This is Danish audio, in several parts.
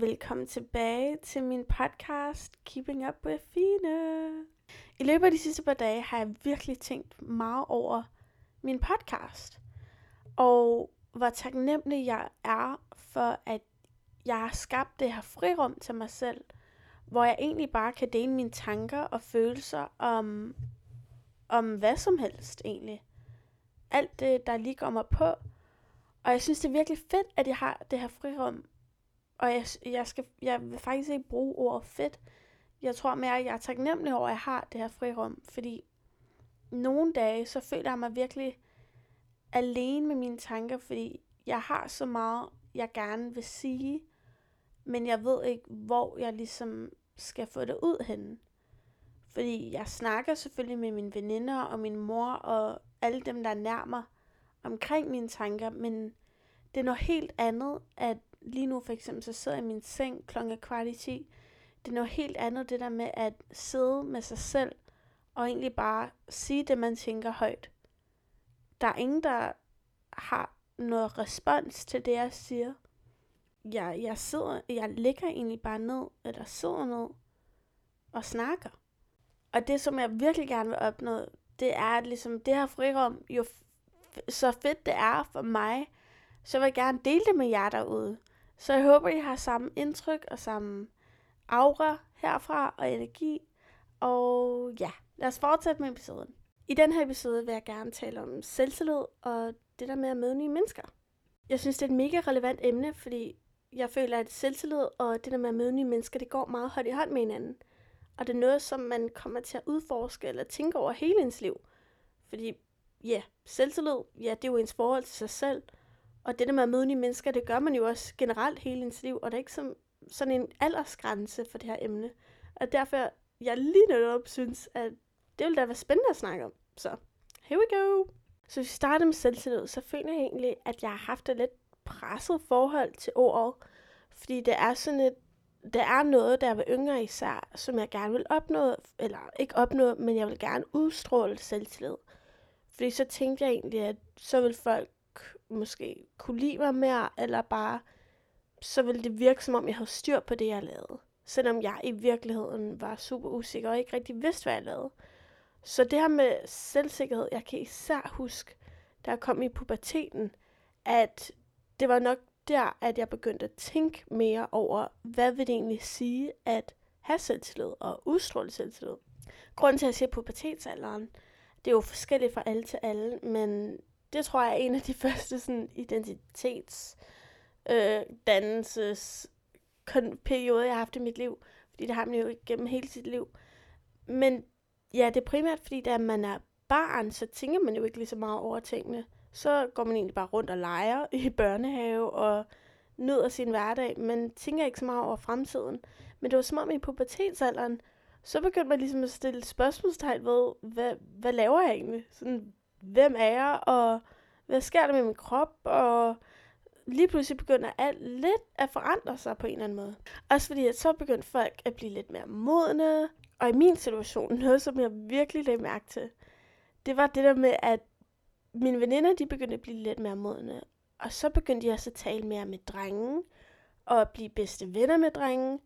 velkommen tilbage til min podcast Keeping Up with Fine. I løbet af de sidste par dage har jeg virkelig tænkt meget over min podcast. Og hvor taknemmelig jeg er for, at jeg har skabt det her frirum til mig selv, hvor jeg egentlig bare kan dele mine tanker og følelser om, om hvad som helst egentlig. Alt det, der lige kommer på. Og jeg synes, det er virkelig fedt, at jeg har det her frirum. Og jeg, jeg, skal, jeg vil faktisk ikke bruge ordet fedt. Jeg tror mere, at jeg er taknemmelig over, at jeg har det her frirum. Fordi nogle dage, så føler jeg mig virkelig alene med mine tanker, fordi jeg har så meget, jeg gerne vil sige, men jeg ved ikke, hvor jeg ligesom skal få det ud henne. Fordi jeg snakker selvfølgelig med mine veninder og min mor og alle dem, der er nærmer omkring mine tanker, men det er noget helt andet, at lige nu for eksempel, så sidder jeg i min seng klokken kvart i 10. Det er noget helt andet, det der med at sidde med sig selv, og egentlig bare sige det, man tænker højt. Der er ingen, der har noget respons til det, jeg siger. Jeg, jeg, sidder, jeg ligger egentlig bare ned, eller sidder ned, og snakker. Og det, som jeg virkelig gerne vil opnå, det er, at ligesom det her frirum, jo så fedt det er for mig, så vil jeg gerne dele det med jer derude. Så jeg håber, I har samme indtryk og samme aura herfra og energi. Og ja, lad os fortsætte med episoden. I den her episode vil jeg gerne tale om selvtillid og det der med at møde nye mennesker. Jeg synes, det er et mega relevant emne, fordi jeg føler, at selvtillid og det der med at møde nye mennesker, det går meget hånd i hånd med hinanden. Og det er noget, som man kommer til at udforske eller tænke over hele ens liv. Fordi, ja, selvtillid, ja, det er jo ens forhold til sig selv. Og det der med at møde nye mennesker, det gør man jo også generelt hele ens liv. Og der er ikke som, sådan en aldersgrænse for det her emne. Og derfor, jeg lige netop synes, at det ville da være spændende at snakke om. Så, here we go! Så hvis vi starter med selvtillid, så føler jeg egentlig, at jeg har haft et lidt presset forhold til ordet. Fordi det er sådan et, der er noget, der var yngre især, som jeg gerne vil opnå, eller ikke opnå, men jeg vil gerne udstråle selvtillid. Fordi så tænkte jeg egentlig, at så vil folk måske kunne lide mig mere, eller bare, så ville det virke som om, jeg havde styr på det, jeg lavede. Selvom jeg i virkeligheden var super usikker og ikke rigtig vidste, hvad jeg lavede. Så det her med selvsikkerhed, jeg kan især huske, da jeg kom i puberteten, at det var nok der, at jeg begyndte at tænke mere over, hvad vil det egentlig sige at have selvtillid og udstråle selvtillid. Grunden til, at jeg siger pubertetsalderen, det er jo forskelligt fra alle til alle, men det tror jeg er en af de første sådan, identitets øh, dannelses perioder, jeg har haft i mit liv. Fordi det har man jo gennem hele sit liv. Men ja, det er primært fordi, da man er barn, så tænker man jo ikke lige så meget over tingene. Så går man egentlig bare rundt og leger i børnehave og nyder sin hverdag, men tænker ikke så meget over fremtiden. Men det var som om i pubertetsalderen, så begyndte man ligesom at stille spørgsmålstegn ved, hvad, hvad laver jeg egentlig? Sådan, hvem er jeg, og hvad sker der med min krop, og lige pludselig begynder alt lidt at forandre sig på en eller anden måde. Også fordi, at så begyndte folk at blive lidt mere modne, og i min situation, noget som jeg virkelig lagde mærke til, det var det der med, at mine veninder, de begyndte at blive lidt mere modne. Og så begyndte jeg også at tale mere med drengen, og at blive bedste venner med drengen.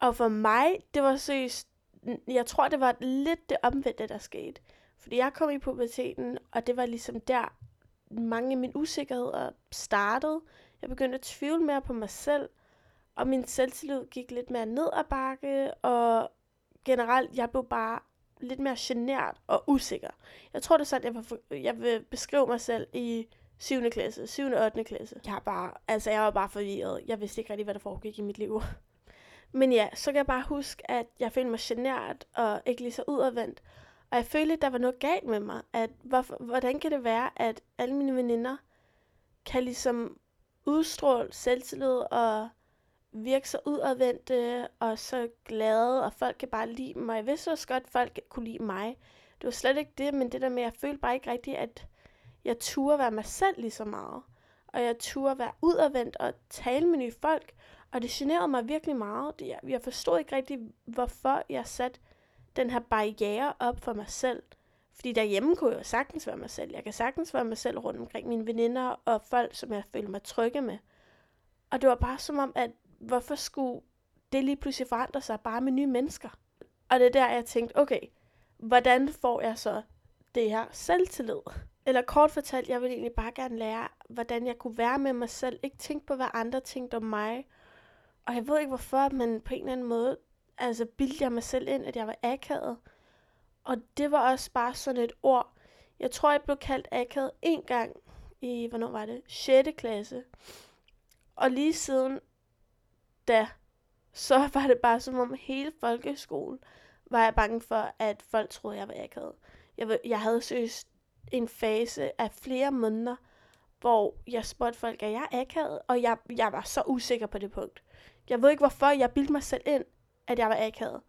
Og for mig, det var seriøst, jeg tror, det var lidt det omvendte, der skete. Fordi jeg kom i puberteten, og det var ligesom der, mange af mine usikkerheder startede. Jeg begyndte at tvivle mere på mig selv, og min selvtillid gik lidt mere ned ad bakke, og generelt, jeg blev bare lidt mere genert og usikker. Jeg tror, det er sådan, jeg vil, jeg vil beskrive mig selv i 7. klasse, 7. og 8. klasse. Jeg, bare, altså, jeg var bare forvirret. Jeg vidste ikke rigtig, hvad der foregik i mit liv. Men ja, så kan jeg bare huske, at jeg følte mig genert og ikke lige så udadvendt. Og jeg følte, at der var noget galt med mig. At hvorfor, hvordan kan det være, at alle mine veninder kan ligesom udstråle selvtillid og virke så udadvendte og så glade, og folk kan bare lide mig. Jeg vidste også godt, at folk kunne lide mig. Det var slet ikke det, men det der med, at jeg følte bare ikke rigtigt, at jeg turde være mig selv lige så meget. Og jeg turde være udadvendt og tale med nye folk. Og det generede mig virkelig meget. Jeg, forstod ikke rigtig, hvorfor jeg satte den her barriere op for mig selv. Fordi derhjemme kunne jeg jo sagtens være mig selv. Jeg kan sagtens være mig selv rundt omkring mine veninder og folk, som jeg føler mig trygge med. Og det var bare som om, at hvorfor skulle det lige pludselig forandre sig bare med nye mennesker? Og det er der, jeg tænkte, okay, hvordan får jeg så det her selvtillid? Eller kort fortalt, jeg ville egentlig bare gerne lære, hvordan jeg kunne være med mig selv. Ikke tænke på, hvad andre tænkte om mig. Og jeg ved ikke hvorfor, men på en eller anden måde, altså bildte jeg mig selv ind, at jeg var akavet. Og det var også bare sådan et ord. Jeg tror, jeg blev kaldt akavet en gang i, hvornår var det? 6. klasse. Og lige siden da, så var det bare som om hele folkeskolen var jeg bange for, at folk troede, jeg var akavet. Jeg, jeg havde søgt en fase af flere måneder, hvor jeg spurgte folk, er jeg akavet? Og jeg, jeg var så usikker på det punkt. Jeg ved ikke hvorfor, jeg bildte mig selv ind, at jeg var akavet.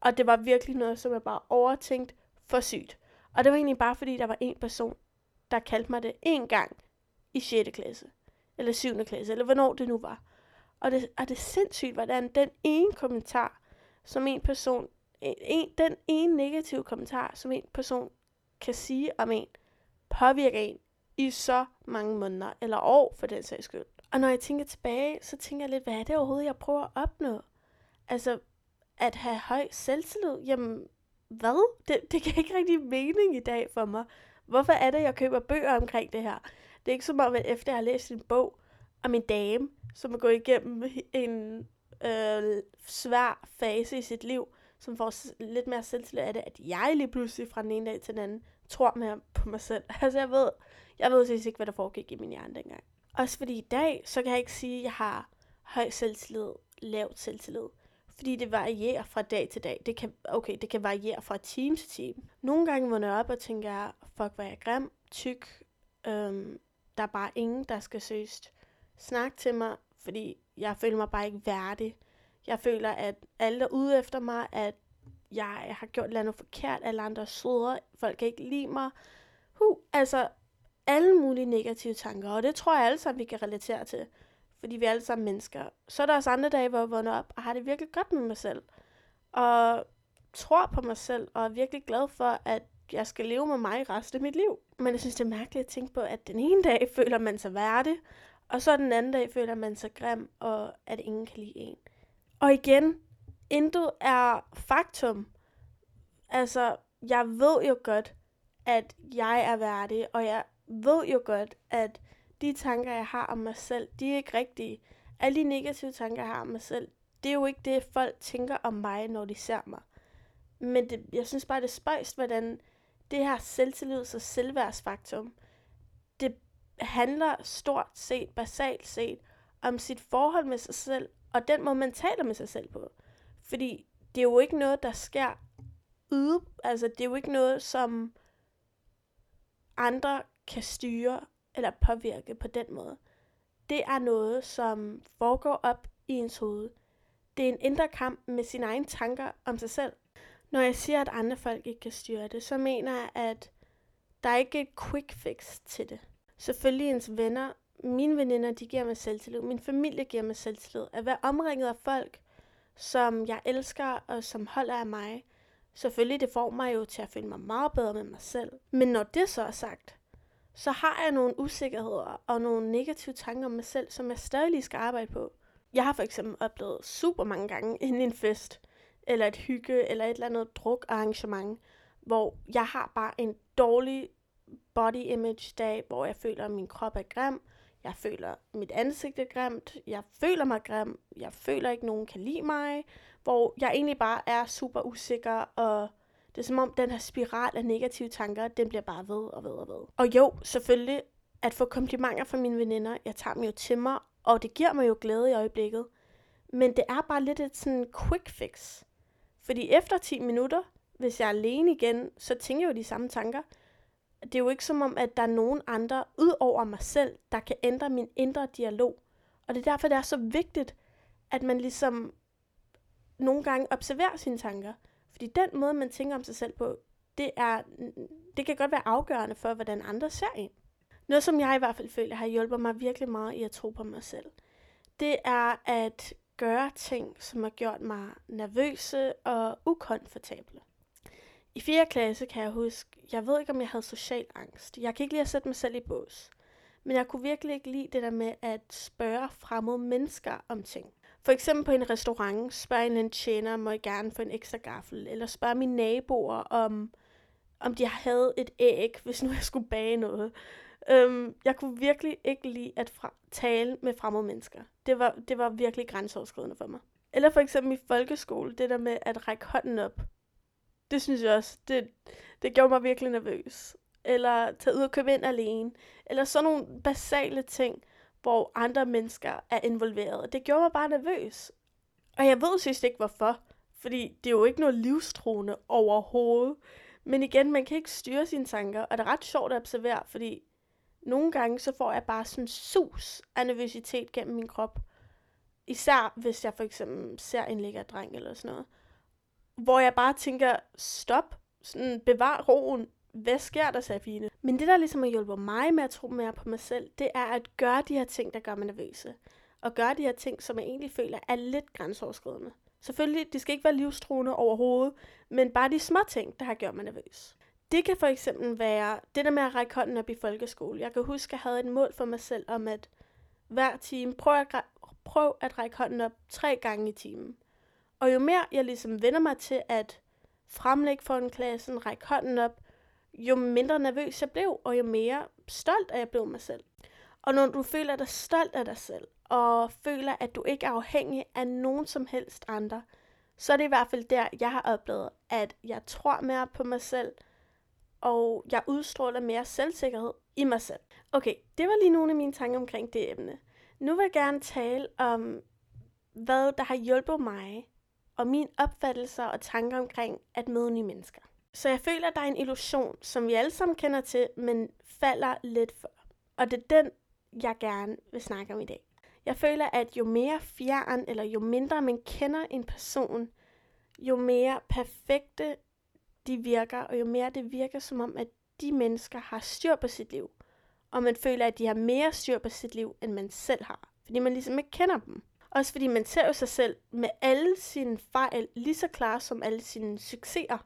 Og det var virkelig noget, som jeg bare overtænkt for sygt. Og det var egentlig bare fordi, der var en person, der kaldte mig det en gang i 6. klasse. Eller 7. klasse, eller hvornår det nu var. Og det, og det er sindssygt, hvordan den ene kommentar, som en person, en, den ene negative kommentar, som en person kan sige om en, påvirker en i så mange måneder, eller år for den sags skyld. Og når jeg tænker tilbage, så tænker jeg lidt, hvad er det overhovedet, jeg prøver at opnå? Altså, at have høj selvtillid, jamen, hvad? Det, det kan ikke rigtig mening i dag for mig. Hvorfor er det, jeg køber bøger omkring det her? Det er ikke som om, at efter jeg har læst en bog om en dame, som er gået igennem en øh, svær fase i sit liv, som får lidt mere selvtillid af det, at jeg lige pludselig fra den ene dag til den anden tror mere på mig selv. Altså jeg ved, jeg ved slet ikke, hvad der foregik i min hjerne dengang. Også fordi i dag, så kan jeg ikke sige, at jeg har høj selvtillid, lavt selvtillid. Fordi det varierer fra dag til dag. Det kan, okay, det kan variere fra time til time. Nogle gange vågner jeg op og tænker, fuck, hvor er jeg grim, tyk. Øhm, der er bare ingen, der skal søst snakke til mig, fordi jeg føler mig bare ikke værdig. Jeg føler, at alle der ude efter mig, at jeg har gjort noget forkert, alle andre er folk kan ikke lide mig. Huh, altså, alle mulige negative tanker, og det tror jeg alle sammen, vi kan relatere til, fordi vi er alle sammen mennesker. Så er der også andre dage, hvor jeg vågner op og har det virkelig godt med mig selv, og tror på mig selv, og er virkelig glad for, at jeg skal leve med mig resten af mit liv. Men jeg synes, det er mærkeligt at tænke på, at den ene dag føler man sig værdig, og så den anden dag føler man sig grim, og at ingen kan lide en. Og igen, intet er faktum. Altså, jeg ved jo godt, at jeg er værdig, og jeg ved jo godt, at de tanker, jeg har om mig selv, de er ikke rigtige. Alle de negative tanker, jeg har om mig selv, det er jo ikke det, folk tænker om mig, når de ser mig. Men det, jeg synes bare, det er spøjst, hvordan det her selvtillids- og selvværdsfaktum, det handler stort set, basalt set, om sit forhold med sig selv, og den måde, man taler med sig selv på. Fordi det er jo ikke noget, der sker ude, altså det er jo ikke noget, som andre kan styre eller påvirke på den måde. Det er noget, som foregår op i ens hoved. Det er en indre kamp med sine egne tanker om sig selv. Når jeg siger, at andre folk ikke kan styre det, så mener jeg, at der er ikke et quick fix til det. Selvfølgelig ens venner, mine veninder, de giver mig selvtillid. Min familie giver mig selvtillid. At være omringet af folk, som jeg elsker og som holder af mig, selvfølgelig det får mig jo til at føle mig meget bedre med mig selv. Men når det så er sagt, så har jeg nogle usikkerheder og nogle negative tanker om mig selv, som jeg stadig lige skal arbejde på. Jeg har for eksempel oplevet super mange gange inden en fest, eller et hygge, eller et eller andet drukarrangement, hvor jeg har bare en dårlig body image dag, hvor jeg føler, at min krop er grim, jeg føler, at mit ansigt er grimt, jeg føler mig grim, jeg føler ikke, at nogen kan lide mig, hvor jeg egentlig bare er super usikker, og det er som om den her spiral af negative tanker, den bliver bare ved og ved og ved. Og jo, selvfølgelig, at få komplimenter fra mine veninder, jeg tager dem jo til mig, og det giver mig jo glæde i øjeblikket. Men det er bare lidt et sådan quick fix. Fordi efter 10 minutter, hvis jeg er alene igen, så tænker jeg jo de samme tanker. Det er jo ikke som om, at der er nogen andre, ud over mig selv, der kan ændre min indre dialog. Og det er derfor, det er så vigtigt, at man ligesom nogle gange observerer sine tanker. Fordi den måde, man tænker om sig selv på, det, er, det kan godt være afgørende for, hvordan andre ser en. Noget, som jeg i hvert fald føler har hjulpet mig virkelig meget i at tro på mig selv, det er at gøre ting, som har gjort mig nervøse og ukomfortable. I 4. klasse kan jeg huske, jeg ved ikke, om jeg havde social angst. Jeg kan ikke lide at sætte mig selv i bås. Men jeg kunne virkelig ikke lide det der med at spørge fremmede mennesker om ting. For eksempel på en restaurant, spørger en, en tjener, må jeg gerne få en ekstra gaffel, eller spørger mine naboer, om, om de havde et æg, hvis nu jeg skulle bage noget. Øhm, jeg kunne virkelig ikke lide at fra- tale med fremmede mennesker. Det var, det var virkelig grænseoverskridende for mig. Eller for eksempel i folkeskole, det der med at række hånden op. Det synes jeg også, det, det gjorde mig virkelig nervøs. Eller tage ud og købe ind alene. Eller sådan nogle basale ting, hvor andre mennesker er involveret. Det gjorde mig bare nervøs. Og jeg ved sidst ikke hvorfor. Fordi det er jo ikke noget livstruende overhovedet. Men igen, man kan ikke styre sine tanker, og det er ret sjovt at observere, fordi nogle gange så får jeg bare sådan sus af nervøsitet gennem min krop. Især hvis jeg for eksempel ser en lækker dreng eller sådan noget. Hvor jeg bare tænker, stop, sådan bevar roen, hvad sker der, Safine? Men det, der ligesom har hjulpet mig med at tro mere på mig selv, det er at gøre de her ting, der gør mig nervøse. Og gøre de her ting, som jeg egentlig føler er lidt grænseoverskridende. Selvfølgelig, det skal ikke være livstruende overhovedet, men bare de små ting, der har gjort mig nervøs. Det kan for eksempel være det der med at række hånden op i folkeskole. Jeg kan huske, at jeg havde et mål for mig selv om, at hver time, prøv at, prøv at række hånden op tre gange i timen. Og jo mere jeg ligesom vender mig til at fremlægge for en klasse, række hånden op, jo mindre nervøs jeg blev, og jo mere stolt er jeg blev mig selv. Og når du føler dig stolt af dig selv, og føler, at du ikke er afhængig af nogen som helst andre, så er det i hvert fald der, jeg har oplevet, at jeg tror mere på mig selv, og jeg udstråler mere selvsikkerhed i mig selv. Okay, det var lige nogle af mine tanker omkring det emne. Nu vil jeg gerne tale om, hvad der har hjulpet mig, og mine opfattelser og tanker omkring at møde nye mennesker. Så jeg føler, at der er en illusion, som vi alle sammen kender til, men falder lidt for. Og det er den, jeg gerne vil snakke om i dag. Jeg føler, at jo mere fjern, eller jo mindre man kender en person, jo mere perfekte de virker, og jo mere det virker som om, at de mennesker har styr på sit liv. Og man føler, at de har mere styr på sit liv, end man selv har. Fordi man ligesom ikke kender dem. Også fordi man ser jo sig selv med alle sine fejl lige så klar som alle sine succeser.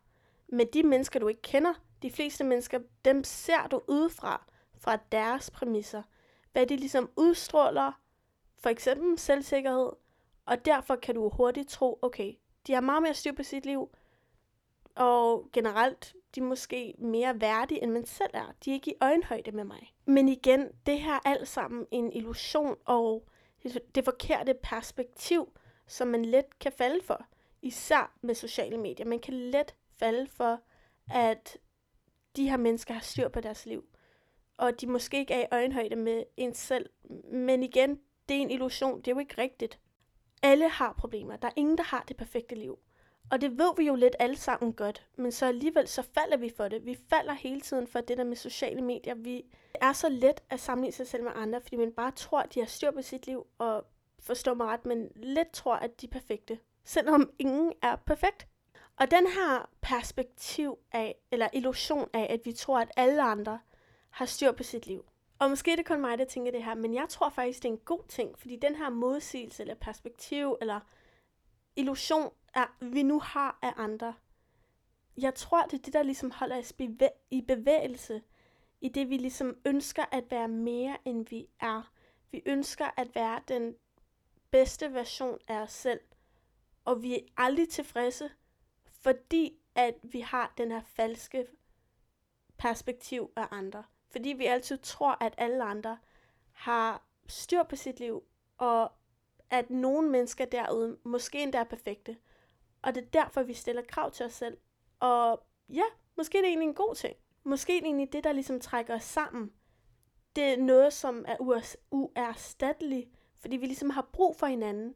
Med de mennesker, du ikke kender. De fleste mennesker, dem ser du udefra, fra deres præmisser. Hvad de ligesom udstråler, for eksempel selvsikkerhed, og derfor kan du hurtigt tro, okay, de har meget mere styr på sit liv, og generelt, de er måske mere værdige, end man selv er. De er ikke i øjenhøjde med mig. Men igen, det her er alt sammen en illusion og det forkerte perspektiv, som man let kan falde for. Især med sociale medier. Man kan let falde for, at de her mennesker har styr på deres liv. Og de måske ikke er i øjenhøjde med en selv. Men igen, det er en illusion. Det er jo ikke rigtigt. Alle har problemer. Der er ingen, der har det perfekte liv. Og det ved vi jo lidt alle sammen godt, men så alligevel så falder vi for det. Vi falder hele tiden for det der med sociale medier. Vi er så let at sammenligne sig selv med andre, fordi man bare tror, at de har styr på sit liv, og forstår mig ret, men let tror, at de er perfekte. Selvom ingen er perfekt. Og den her perspektiv af, eller illusion af, at vi tror, at alle andre har styr på sit liv. Og måske er det kun mig, der tænker det her, men jeg tror faktisk, det er en god ting, fordi den her modsigelse, eller perspektiv, eller illusion, er, vi nu har af andre. Jeg tror, det er det, der ligesom holder os i bevægelse, i det vi ligesom ønsker at være mere, end vi er. Vi ønsker at være den bedste version af os selv, og vi er aldrig tilfredse, fordi at vi har den her falske perspektiv af andre. Fordi vi altid tror, at alle andre har styr på sit liv, og at nogle mennesker derude måske endda er perfekte. Og det er derfor, vi stiller krav til os selv. Og ja, måske er det egentlig en god ting. Måske er det egentlig det, der ligesom trækker os sammen. Det er noget, som er uerstatteligt, fordi vi ligesom har brug for hinanden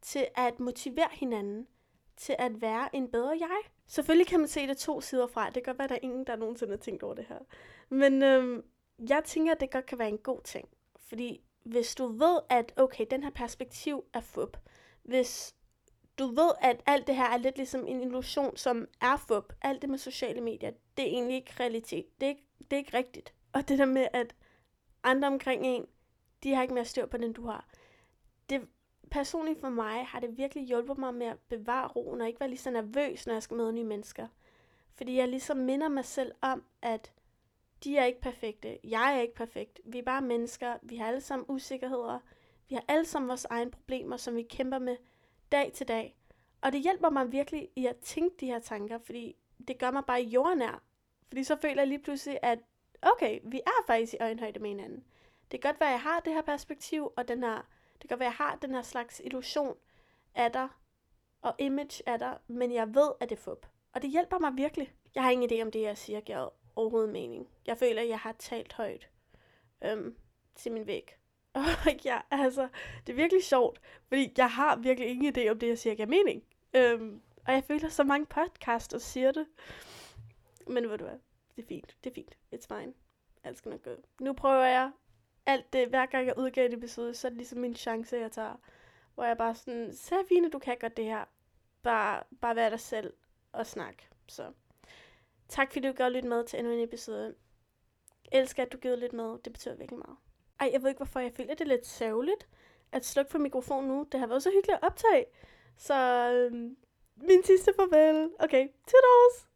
til at motivere hinanden til at være en bedre jeg. Selvfølgelig kan man se det to sider fra. Det kan godt være, at der er ingen, der nogensinde har tænkt over det her. Men øhm, jeg tænker, at det godt kan være en god ting. Fordi hvis du ved, at okay, den her perspektiv er fup. Hvis du ved, at alt det her er lidt ligesom en illusion, som er fup. Alt det med sociale medier, det er egentlig ikke realitet. Det er ikke, det er ikke rigtigt. Og det der med, at andre omkring en, de har ikke mere styr på den, du har. Det, personligt for mig har det virkelig hjulpet mig med at bevare roen og ikke være lige så nervøs, når jeg skal møde nye mennesker. Fordi jeg ligesom minder mig selv om, at de er ikke perfekte. Jeg er ikke perfekt. Vi er bare mennesker. Vi har alle sammen usikkerheder. Vi har alle sammen vores egne problemer, som vi kæmper med dag til dag. Og det hjælper mig virkelig i at tænke de her tanker, fordi det gør mig bare jordnær. Fordi så føler jeg lige pludselig, at okay, vi er faktisk i øjenhøjde med hinanden. Det kan godt være, at jeg har det her perspektiv, og den her, det kan være, at jeg har den her slags illusion af dig, og image af dig, men jeg ved, at det er fup. Og det hjælper mig virkelig. Jeg har ingen idé om det, jeg siger, giver overhovedet mening. Jeg føler, at jeg har talt højt øhm, til min væg. Og ja, altså, det er virkelig sjovt, fordi jeg har virkelig ingen idé om det, jeg siger, giver mening. Øhm, og jeg føler, så mange podcaster siger det. Men ved du hvad, det er fint, det er fint, it's fine. Alt skal nok gå. Nu prøver jeg alt det, hver gang jeg udgav en episode, så er det ligesom min chance, jeg tager. Hvor jeg bare sådan, Serafine, du kan godt det her. Bare, bare være dig selv og snak. Så tak fordi du gør lidt med til endnu en episode. Jeg elsker, at du gider lidt med. Det betyder virkelig meget. Ej, jeg ved ikke, hvorfor jeg føler, det er lidt sørgeligt at slukke for mikrofonen nu. Det har været så hyggeligt at optage. Så øhm, min sidste farvel. Okay, toodles!